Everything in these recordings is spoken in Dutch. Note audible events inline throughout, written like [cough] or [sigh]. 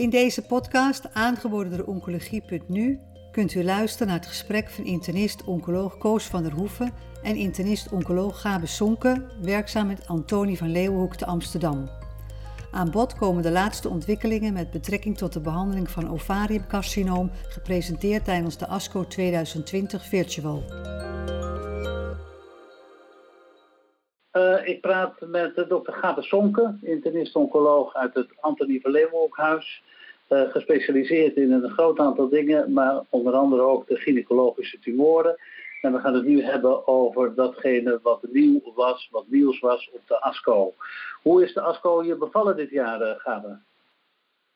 In deze podcast, aangeboden door Oncologie.nu, kunt u luisteren naar het gesprek van internist-oncoloog Koos van der Hoeven en internist-oncoloog Gabe Sonke, werkzaam met Antonie van Leeuwenhoek te Amsterdam. Aan bod komen de laatste ontwikkelingen met betrekking tot de behandeling van ovariumcarcinoom, gepresenteerd tijdens de ASCO 2020 Virtual. Ik praat met dokter Gabe Sonke, internist-oncoloog uit het Antonie van Leeuwenhoekhuis. Uh, gespecialiseerd in een groot aantal dingen, maar onder andere ook de gynaecologische tumoren. En we gaan het nu hebben over datgene wat nieuw was, wat nieuws was op de ASCO. Hoe is de ASCO je bevallen dit jaar, uh, Gabe?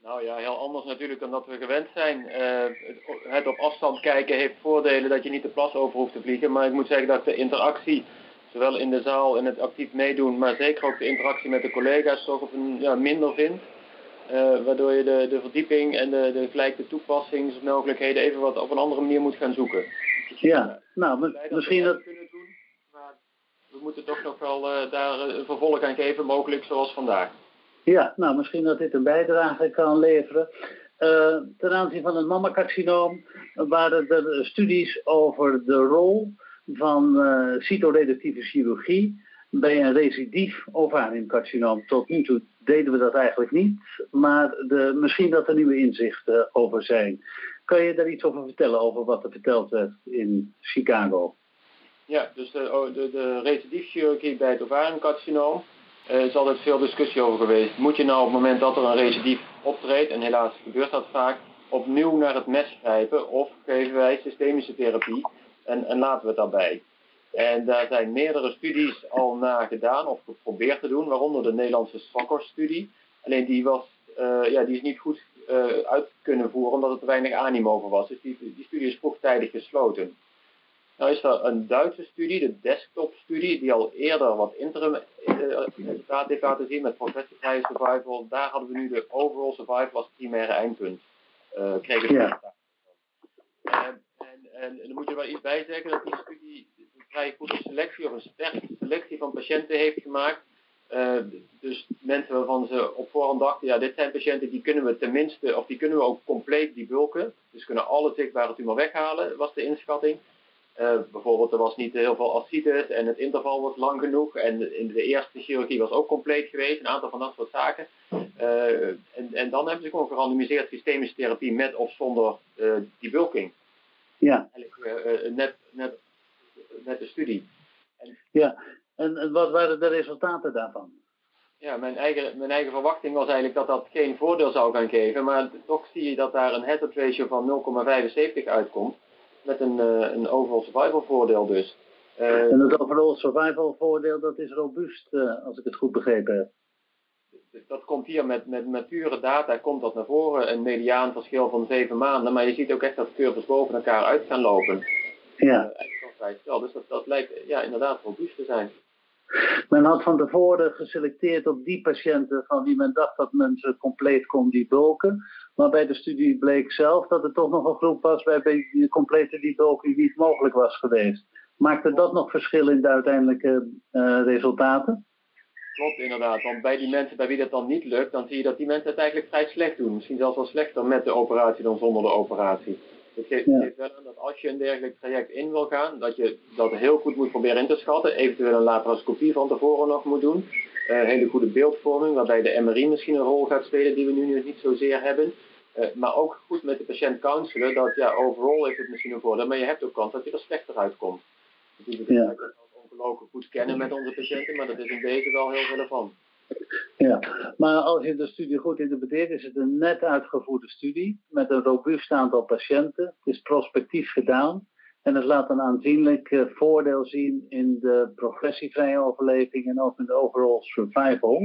Nou ja, heel anders natuurlijk dan dat we gewend zijn. Uh, het op afstand kijken heeft voordelen dat je niet de plas over hoeft te vliegen. Maar ik moet zeggen dat de interactie, zowel in de zaal en het actief meedoen, maar zeker ook de interactie met de collega's, toch op een, ja, minder vind. Uh, waardoor je de, de verdieping en de, de gelijke toepassingsmogelijkheden even wat op een andere manier moet gaan zoeken. Ja, nou, misschien dat... Kunnen doen, maar we moeten toch nog wel uh, daar een vervolg aan geven, mogelijk zoals vandaag. Ja, nou, misschien dat dit een bijdrage kan leveren. Uh, ten aanzien van het mammacarcinoom waren er studies over de rol van uh, cytoreductieve chirurgie bij een recidief ovariumcarcinoom. Tot nu toe deden we dat eigenlijk niet, maar de, misschien dat er nieuwe inzichten over zijn. Kan je daar iets over vertellen, over wat er verteld werd in Chicago? Ja, dus de, de, de recidiefchirurgie bij het ovariumcarcinoom uh, is altijd veel discussie over geweest. Moet je nou op het moment dat er een recidief optreedt, en helaas gebeurt dat vaak, opnieuw naar het mes grijpen of geven wij systemische therapie en, en laten we het daarbij? En daar zijn meerdere studies al naar gedaan of geprobeerd te doen, waaronder de Nederlandse Swakkers-studie. Alleen die, was, uh, ja, die is niet goed uh, uit kunnen voeren omdat er te weinig animo over was. Dus die, die studie is vroegtijdig gesloten. Nou is er een Duitse studie, de desktop-studie, die al eerder wat interim resultaten heeft laten zien met progressive survival. Daar hadden we nu de overall survival als primaire eindpunt. Uh, kregen ja. En, dan moet je wel iets bij zeggen dat die studie een vrij goede selectie of een sterke selectie van patiënten heeft gemaakt. Uh, dus mensen waarvan ze op voorhand dachten, ja, dit zijn patiënten die kunnen we tenminste, of die kunnen we ook compleet debulken. Dus kunnen alle zichtbare tumor weghalen, was de inschatting. Uh, bijvoorbeeld, er was niet heel veel ascites en het interval was lang genoeg. En in de eerste chirurgie was ook compleet geweest, een aantal van dat soort zaken. Uh, en, en dan hebben ze gewoon gerandomiseerd systemische therapie met of zonder uh, debulking. Ja. Eigenlijk net, net, net de studie. En, ja, en, en wat waren de resultaten daarvan? Ja, mijn eigen, mijn eigen verwachting was eigenlijk dat dat geen voordeel zou gaan geven. Maar toch zie je dat daar een hazard ratio van 0,75 uitkomt met een, uh, een overall survival voordeel dus. Uh, en het overall survival voordeel, dat is robuust, uh, als ik het goed begrepen heb. Dat komt hier met, met, met pure data, komt dat naar voren. Een mediaan verschil van zeven maanden, maar je ziet ook echt dat de curves boven elkaar uit gaan lopen. Ja. Uh, dus dat, dat lijkt ja, inderdaad robuust te zijn. Men had van tevoren geselecteerd op die patiënten van wie men dacht dat men ze compleet kon debulken. Maar bij de studie bleek zelf dat er toch nog een groep was waarbij de complete debulking niet mogelijk was geweest. Maakte dat nog verschil in de uiteindelijke uh, resultaten? Klopt inderdaad, want bij die mensen bij wie dat dan niet lukt, dan zie je dat die mensen het eigenlijk vrij slecht doen. Misschien zelfs wel slechter met de operatie dan zonder de operatie. Het geeft, ja. wel aan dat als je een dergelijk traject in wil gaan, dat je dat heel goed moet proberen in te schatten. Eventueel een laparoscopie van tevoren nog moet doen. Uh, hele goede beeldvorming, waarbij de MRI misschien een rol gaat spelen die we nu niet zozeer hebben. Uh, maar ook goed met de patiënt counselen, dat ja, overal heeft het misschien een voordeel, maar je hebt ook kans dat je er slechter uitkomt. Dus ja. Oncologen goed kennen met onze patiënten, maar dat is in deze wel heel relevant. Ja, maar als je de studie goed interpreteert, is het een net uitgevoerde studie met een robuust aantal patiënten. Het is prospectief gedaan en het laat een aanzienlijk uh, voordeel zien in de progressievrije overleving en ook in de overall survival.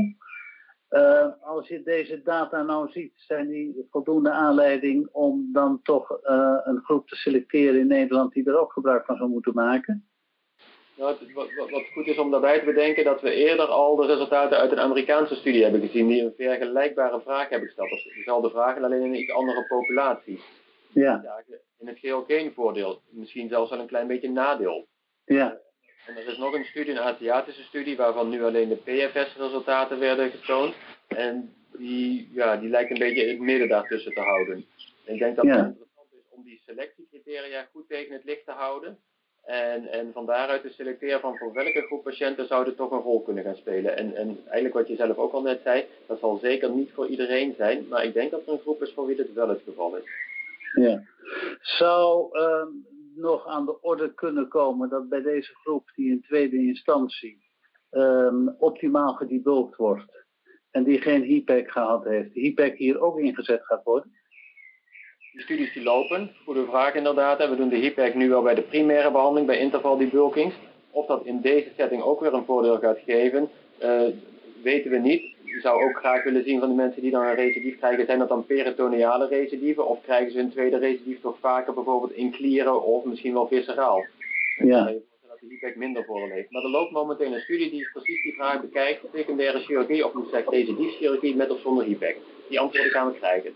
Uh, als je deze data nou ziet, zijn die voldoende aanleiding om dan toch uh, een groep te selecteren in Nederland die er ook gebruik van zou moeten maken? Nou, wat, wat, wat, goed is om daarbij te bedenken dat we eerder al de resultaten uit een Amerikaanse studie hebben gezien die een vergelijkbare vraag hebben gesteld. Dus dezelfde vragen, alleen in een iets andere populatie. Ja. In het geheel geen voordeel, misschien zelfs wel een klein beetje nadeel. Ja. En er is nog een studie, een Aziatische studie, waarvan nu alleen de PFS-resultaten werden getoond. En die, ja, die lijkt een beetje het midden daartussen te houden. ik denk dat het interessant is om die selectiecriteria goed tegen het licht te houden. En, en van daaruit te selecteren van voor welke groep patiënten zou dit toch een rol kunnen gaan spelen. En, en eigenlijk wat je zelf ook al net zei, dat zal zeker niet voor iedereen zijn. Maar ik denk dat er een groep is voor wie dit wel het geval is. Ja. Zou uh, nog aan de orde kunnen komen dat bij deze groep die in tweede instantie um, optimaal gedebulkt wordt en die geen HIPEC gehad heeft, HIPEC hier ook ingezet gaat worden? De studies die lopen, goede vraag inderdaad. we doen de HIPEC nu al bij de primaire behandeling, bij intervaldebulkings. Of dat in deze setting ook weer een voordeel gaat geven, uh, weten we niet. Ik zou ook graag willen zien van de mensen die dan een recidief krijgen, zijn dat dan peritoneale recidieven of krijgen ze een tweede recidief toch vaker bijvoorbeeld in klieren of misschien wel visceraal? Ja. Dat de HIPEC minder voordeel heeft. Maar er loopt momenteel een studie die precies die vraag bekijkt, secundaire chirurgie of moet zeggen chirurgie met of zonder HIPEC. Die antwoorden gaan we krijgen.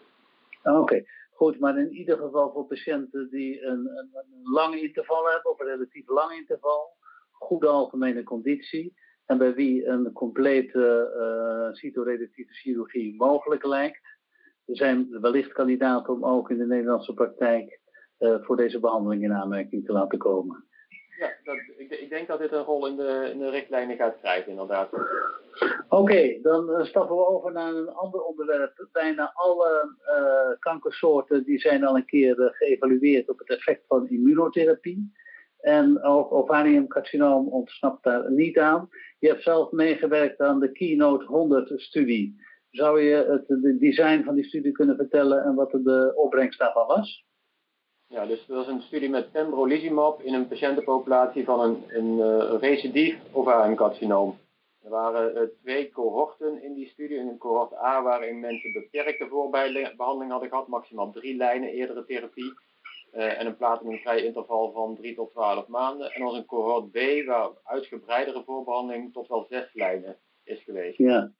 Oké. Goed, maar in ieder geval voor patiënten die een, een, een lang interval hebben, of een relatief lang interval, goede algemene conditie, en bij wie een complete uh, cytoreductieve chirurgie mogelijk lijkt, zijn wellicht kandidaten om ook in de Nederlandse praktijk uh, voor deze behandeling in aanmerking te laten komen. Ja, dat, ik, ik, denk dat dit een rol in de, in de richtlijnen gaat krijgen, inderdaad. Oké, dan uh, stappen we over naar een ander onderwerp. Bijna alle uh, kankersoorten die zijn al een keer uh, geëvalueerd op het effect van immunotherapie. En ook ovariumcarcinoom ontsnapt daar niet aan. Je hebt zelf meegewerkt aan de Keynote 100-studie. Zou je het design van die studie kunnen vertellen en wat de opbrengst daarvan was? Ja, dus dat was een studie met pembrolizumab in een patiëntenpopulatie van een, een uh, recidief ovariumcarcinoom. Er waren uh, twee cohorten in die studie. In cohort A waarin mensen beperkte voorbehandeling hadden gehad, maximaal drie lijnen eerdere therapie. Uh, en een platinumvrij interval van 3 tot 12 maanden. En was een cohort B waar uitgebreidere voorbehandeling tot wel zes lijnen is geweest. Ja.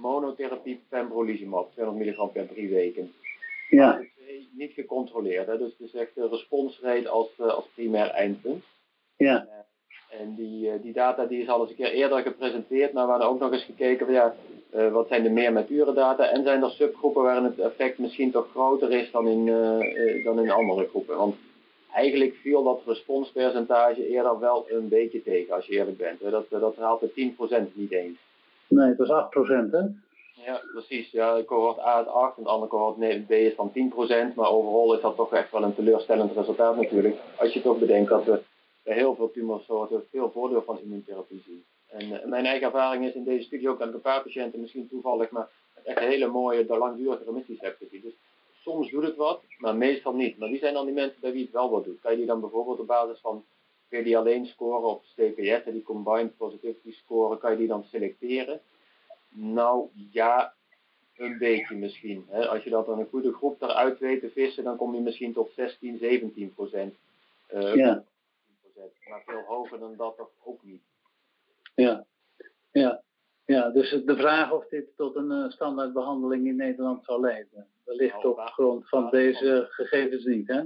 Monotherapie pembrolizumab, 200 mg per drie weken. Ja niet gecontroleerd. Hè? Dus het is echt de responsrate als, uh, als primair eindpunt. Ja. En die, uh, die data die is al eens een keer eerder gepresenteerd, maar we hadden ook nog eens gekeken van ja, wat zijn de meer mature data en zijn er subgroepen waarin het effect misschien toch groter is dan in, dan in andere groepen. Want eigenlijk viel dat responspercentage eerder wel een beetje tegen, als je eerlijk bent. Dat, dat haalt de 10% niet eens. Nee, het was 8% hè? Ja, precies. Ja, cohort A is 8 en de andere cohort B is van 10%. Maar overal is dat toch echt wel een teleurstellend resultaat natuurlijk. Als je toch bedenkt dat we bij heel veel tumorsoorten veel voordeel van immuuntherapie zien. En uh, mijn eigen ervaring is in deze studie ook dat een paar patiënten misschien toevallig, maar echt hele mooie, langdurige remissies hebben gezien. Dus soms doet het wat, maar meestal niet. Maar wie zijn dan die mensen bij wie het wel wat doet? Kan je die dan bijvoorbeeld op basis van PD alleen scoren of CPS, die combined positivity scoren, kan je die dan selecteren? Nou ja, een beetje misschien. Hè. Als je dat dan een goede groep eruit weet te vissen, dan kom je misschien tot 16, 17 procent. Uh, ja. Maar veel hoger dan dat toch ook niet. Ja, ja. Ja, dus de vraag of dit tot een uh, standaardbehandeling in Nederland zal leiden, wellicht nou, op grond van deze gegevens niet, hè?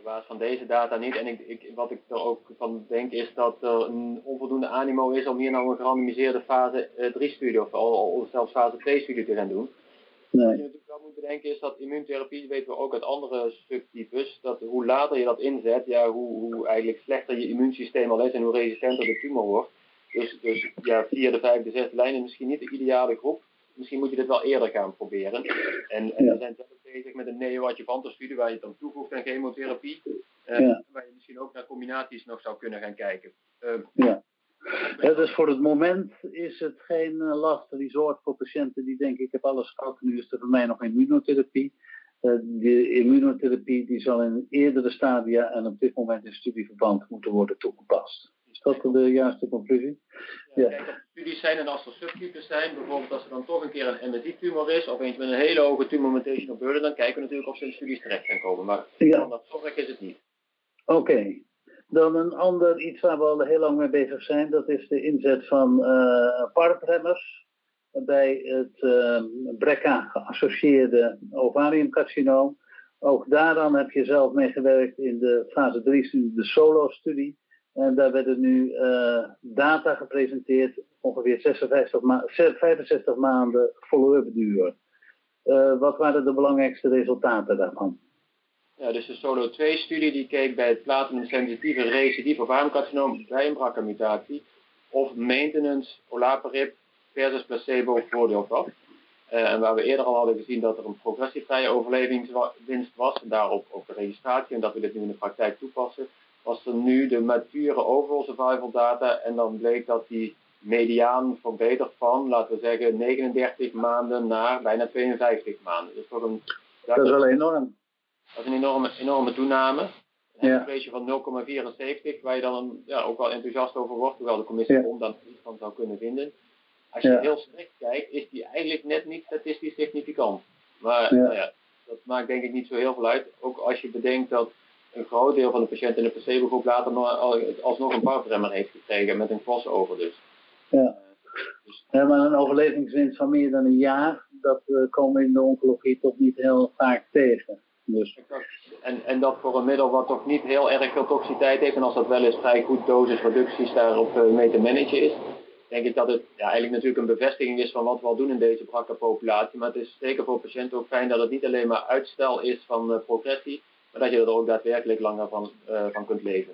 op basis van deze data niet. En ik, ik, wat ik er ook van denk is dat er een onvoldoende animo is om hier nou een gerandomiseerde fase 3-studie uh, of, of, zelfs fase 2-studie te gaan doen. Nee. Wat je natuurlijk wel moet bedenken is dat immuuntherapie, weten we ook uit andere subtypes, dat hoe later je dat inzet, ja, hoe, hoe eigenlijk slechter je immuunsysteem al is en hoe resistenter de tumor wordt. Dus, dus ja, vierde, vijfde, zesde lijn is misschien niet de ideale groep. Misschien moet je dit wel eerder gaan proberen. En, en we zijn zelf bezig met een neo-adjuvante studie waar je het dan toevoegt aan chemotherapie. Ja. Waar je misschien ook naar combinaties nog zou kunnen gaan kijken. Uh, ja. Ja, dus voor het moment is het geen uh, last resort voor patiënten die denken ik heb alles gehad, nu is er voor mij nog immunotherapie. Uh, de immunotherapie die zal in eerdere stadia en op dit moment in studieverband moeten worden toegepast. Is dat de juiste conclusie? Ja, Kijk, als studies zijn en als er subtypes zijn, bijvoorbeeld als er dan toch een keer een MSI-tumor is, of eens met een hele hoge tumor mutational burden, dan kijken we natuurlijk of ze in studies terecht gaan komen. Maar ja. van dat zorg is het niet. Oké. Okay. Dan een ander iets waar we al heel lang mee bezig zijn, dat is de inzet van uh, PARP-remmers bij het uh, BRCA geassocieerde ovariumcarcinoom. Ook daaraan heb je zelf meegewerkt in de fase 3-studie, de SOLO-studie. En daar werden nu uh, data gepresenteerd, ongeveer 56 ma 65 maanden follow-up duur. wat waren de belangrijkste resultaten daarvan? Ja, dus de Solo 2-studie die keek bij het platinum-sensitieve recidief of armcarcinoom bij een BRCA-mutatie of maintenance olaparib versus placebo voordeel gaf. Uh, en waar we eerder al hadden gezien dat er een progressievrije overlevingswinst was en daarop ook de registratie en dat we dit nu in de praktijk toepassen, was er nu de mature overall survival data en dan bleek dat die mediaan verbeterd van, laten we zeggen, 39 maanden naar bijna 52 maanden. Dus dat is wel enorm. Dat is een enorme, enorme toename. Een ratio van 0,74, waar je dan ja, ook wel enthousiast over wordt, hoewel de commissie ja. dan iets van zou kunnen vinden. Als je heel strikt kijkt, is die eigenlijk net niet statistisch significant. Maar Nou ja, dat maakt denk ik niet zo heel veel uit. Ook als je bedenkt dat een groot deel van de patiënten in de placebo-groep later nog, alsnog een barbremmer heeft gekregen met een crossover dus. Ja. Dus, ja, maar een overlevingswinst van meer dan een jaar, dat uh, komen in de oncologie toch niet heel vaak tegen. Dus. En, en dat voor een middel wat toch niet heel erg veel toxiteit heeft, en als dat wel eens vrij goed dosisreducties daarop uh, mee te managen is, denk ik dat het ja, eigenlijk natuurlijk een bevestiging is van wat we al doen in deze BRCA-populatie. Maar het is zeker voor patiënten ook fijn dat het niet alleen maar uitstel is van uh, progressie, maar dat je er ook daadwerkelijk langer van, uh, van kunt leven.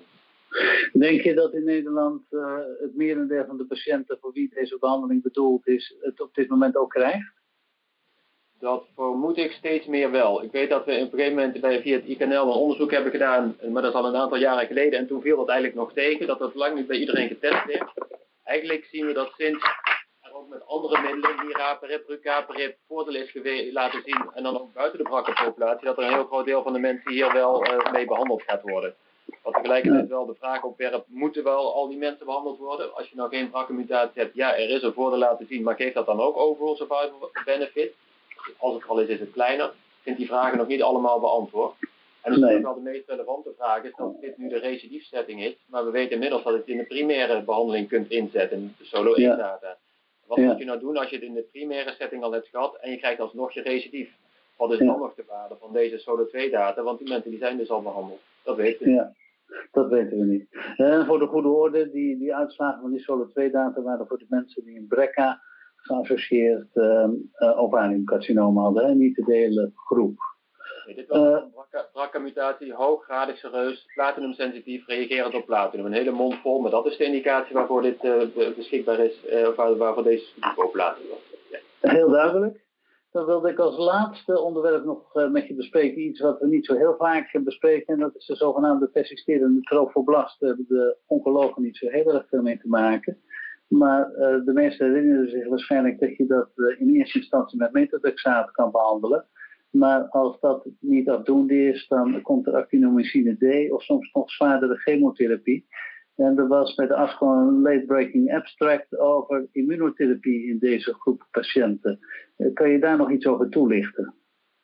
Denk je dat in Nederland uh, het merendeel van de patiënten voor wie deze behandeling bedoeld is, het op dit moment ook krijgt? Dat vermoed ik steeds meer wel. Ik weet dat we op een gegeven moment bij, via het IKNL een onderzoek hebben gedaan, maar dat is al een aantal jaren geleden. En toen viel dat eigenlijk nog tegen, dat dat lang niet bij iedereen getest werd. Eigenlijk zien we dat sinds er ook met andere middelen, niraparib, rucaparib, voordeel is geweest, laten zien. En dan ook buiten de BRCA-populatie, dat er een heel groot deel van de mensen hier wel uh, mee behandeld gaat worden. Wat tegelijkertijd wel de vraag opwerpt, moeten wel al die mensen behandeld worden? Als je nou geen BRCA-mutatie hebt, ja, er is een voordeel laten zien, maar geeft dat dan ook overall survival benefit? Als het al is, is het kleiner. Ik vind die vragen nog niet allemaal beantwoord. En dus nee. wel de meest relevante vraag is dat dit nu de recidiefsetting is, maar we weten inmiddels dat je het in de primaire behandeling kunt inzetten, de solo 1 ja. data. Wat ja. moet je nou doen als je het in de primaire setting al hebt gehad en je krijgt alsnog je recidief? Wat is ja. dan nog de waarde van deze solo 2 data? Want die mensen die zijn dus al behandeld. Dat weten we ja. Dat weten we niet. En voor de goede orde, die, die uitslagen van die solo 2 data waren voor de mensen die een BRCA geassocieerd uh, uh, ovariumcarcinoom hadden en niet de hele groep. Nee, dit was uh, een BRCA-mutatie, hooggradig serieus, platinum-sensitief, reagerend op platinum. Een hele mond vol, maar dat is de indicatie waarvoor dit uh, beschikbaar is, waar, waarvoor deze populatie was. Ja. Heel duidelijk. Dan wilde ik als laatste onderwerp nog met je bespreken iets wat we niet zo heel vaak bespreken. En dat is de zogenaamde persisterende trofoblast. Daar hebben de oncologen niet zo heel erg veel mee te maken. Maar uh, de mensen herinneren zich waarschijnlijk dat je dat uh, in eerste instantie met metatrexaat kan behandelen. Maar als dat niet afdoende is, dan komt er actinomycine D of soms nog zwaardere chemotherapie. En er was bij de een late-breaking abstract over immunotherapie in deze groep patiënten. Uh, kan je daar nog iets over toelichten?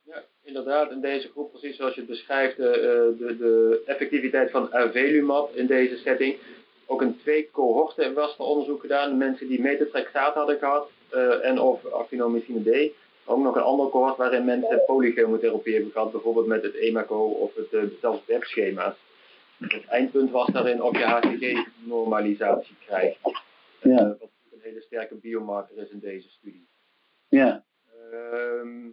Ja, inderdaad. In deze groep, precies zoals je beschrijft, de, de effectiviteit van avelumab in deze setting ook in twee cohorten was er onderzoek gedaan. De mensen die metatrexaat hadden gehad uh, en of actinomycine D. Ook nog een ander cohort waarin mensen polychemotherapie hebben gehad, bijvoorbeeld met het EMACO of het uh, zelfs schema's Het eindpunt was daarin of je HCG-normalisatie krijgt. Ja. Uh, wat een hele sterke biomarker is in deze studie. Ja. Uh,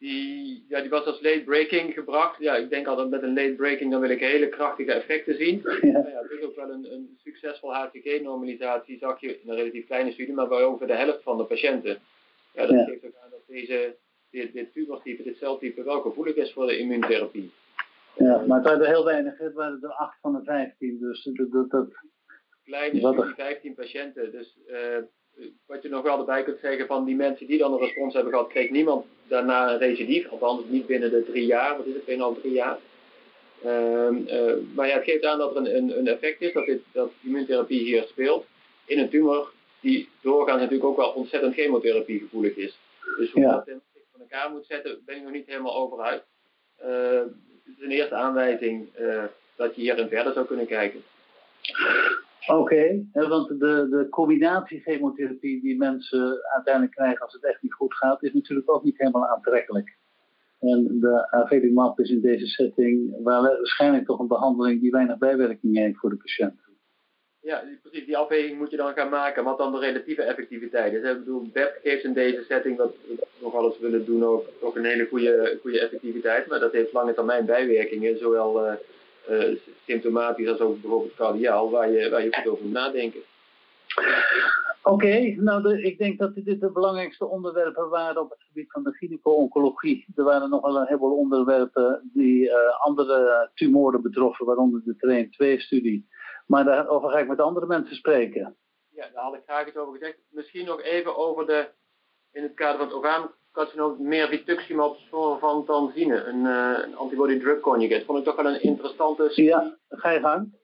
die, ja, die was als late breaking gebracht. Ja, ik denk altijd met een late breaking dan wil ik hele krachtige effecten zien. Ja. Nou ja, het is ook wel een, een succesvol HCG-normalisatie, zag je in een relatief kleine studie, maar bij ongeveer de helft van de patiënten. Ja, dat ja. geeft ook aan dat deze, dit, dit tumortype, dit celtype wel gevoelig is voor de immuuntherapie. Ja, maar het waren er heel weinig, het waren er 8 van de 15, dus dat... dat, dat kleine studie, 15 patiënten, dus... Uh, wat je nog wel erbij kunt zeggen van die mensen die dan een respons hebben gehad, kreeg niemand daarna een recidief, althans niet binnen de drie jaar, wat is het, 2,5, drie jaar. Uh, uh, maar ja, het geeft aan dat er een, een, een effect is, dat, dit, dat immuuntherapie hier speelt in een tumor die doorgaans natuurlijk ook wel ontzettend chemotherapie gevoelig is. Dus hoe je ja. dat in van elkaar moet zetten, ben ik nog niet helemaal over uit. Uh, het is een eerste aanwijzing dat je hierin verder zou kunnen kijken. Oké, want de, de combinatie chemotherapie die mensen uiteindelijk krijgen als het echt niet goed gaat, is natuurlijk ook niet helemaal aantrekkelijk. En de avelumab is in deze setting waarschijnlijk toch een behandeling die weinig bijwerkingen heeft voor de patiënt. Ja, precies. Die afweging moet je dan gaan maken. Wat dan de relatieve effectiviteit is. Ik bedoel, BEP geeft in deze setting, wat we nog alles willen doen, ook, een hele goede, goede effectiviteit. Maar dat heeft lange termijn bijwerkingen. Zowel uh, uh, symptomatisch als ook bijvoorbeeld cardiaal, waar je, waar je goed over moet nadenken. Oké, nou de, ik denk dat dit de belangrijkste onderwerpen waren op het gebied van de gynaecologie. Er waren nog wel een heleboel onderwerpen die uh, andere tumoren betroffen, waaronder de Train 2-studie. Maar daarover ga ik met andere mensen spreken. Ja, daar had ik graag iets over gezegd. Misschien nog even over de, in het kader van het orgaancarcinoom, meer rituximab van tanzine, een, een antibody-drug conjugate. Vond ik toch wel een interessante... Ja, ga je gang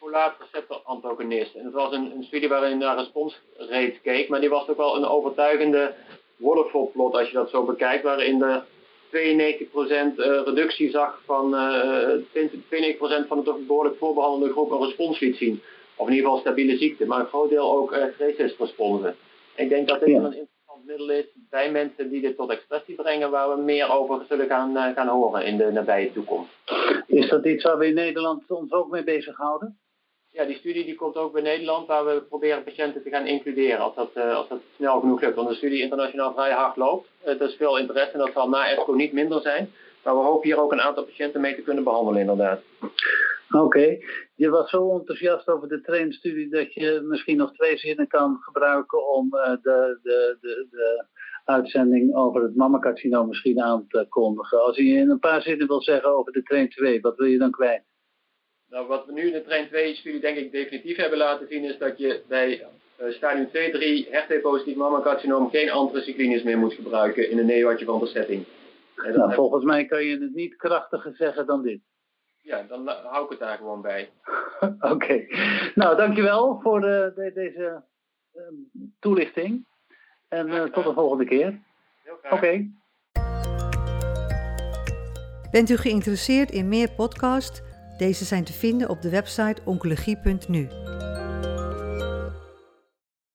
folaat receptor antagonist. En het was een, een studie waarin naar responsrate keek, maar die was toch wel een overtuigende waterfall als je dat zo bekijkt, waarin de 92% eh, reductie zag van uh, eh, 92% van de toch behoorlijk voorbehandelde groep een respons liet zien. Of in ieder geval stabiele ziekte, maar een groot deel ook uh, responsen. Ik denk dat dit een is bij mensen die dit tot expressie brengen, waar we meer over zullen gaan, gaan horen in de nabije toekomst. Is dat iets waar we in Nederland ons ook mee bezighouden? Ja, die studie die komt ook bij Nederland, waar we proberen patiënten te gaan includeren als dat, uh, als dat snel genoeg lukt. Want de studie internationaal vrij hard loopt. Er is veel interesse en dat zal na ESCO niet minder zijn. Maar we hopen hier ook een aantal patiënten mee te kunnen behandelen inderdaad. Oké, je was zo enthousiast over de trainstudie dat je misschien nog twee zinnen kan gebruiken om uh, de, de, de, de uitzending over het mammacarcinoom misschien aan te kondigen. Als je in een paar zinnen wil zeggen over de train 2, wat wil je dan kwijt? Nou, wat we nu in de Train 2-studie denk ik definitief hebben laten zien is dat je bij uh, stadium 2-3 HER2-positief mammacarcinoom geen anthracyclines meer moet gebruiken in een neoadjuvante setting. Nou, volgens mij kan je het niet krachtiger zeggen dan dit. Ja, dan hou ik het daar gewoon bij. [laughs] Oké. Nou, dankjewel voor de, de, deze uh, toelichting. En uh, tot de volgende keer. Oké. Okay. Bent u geïnteresseerd in meer podcasts? Deze zijn te vinden op de website oncologie.nu.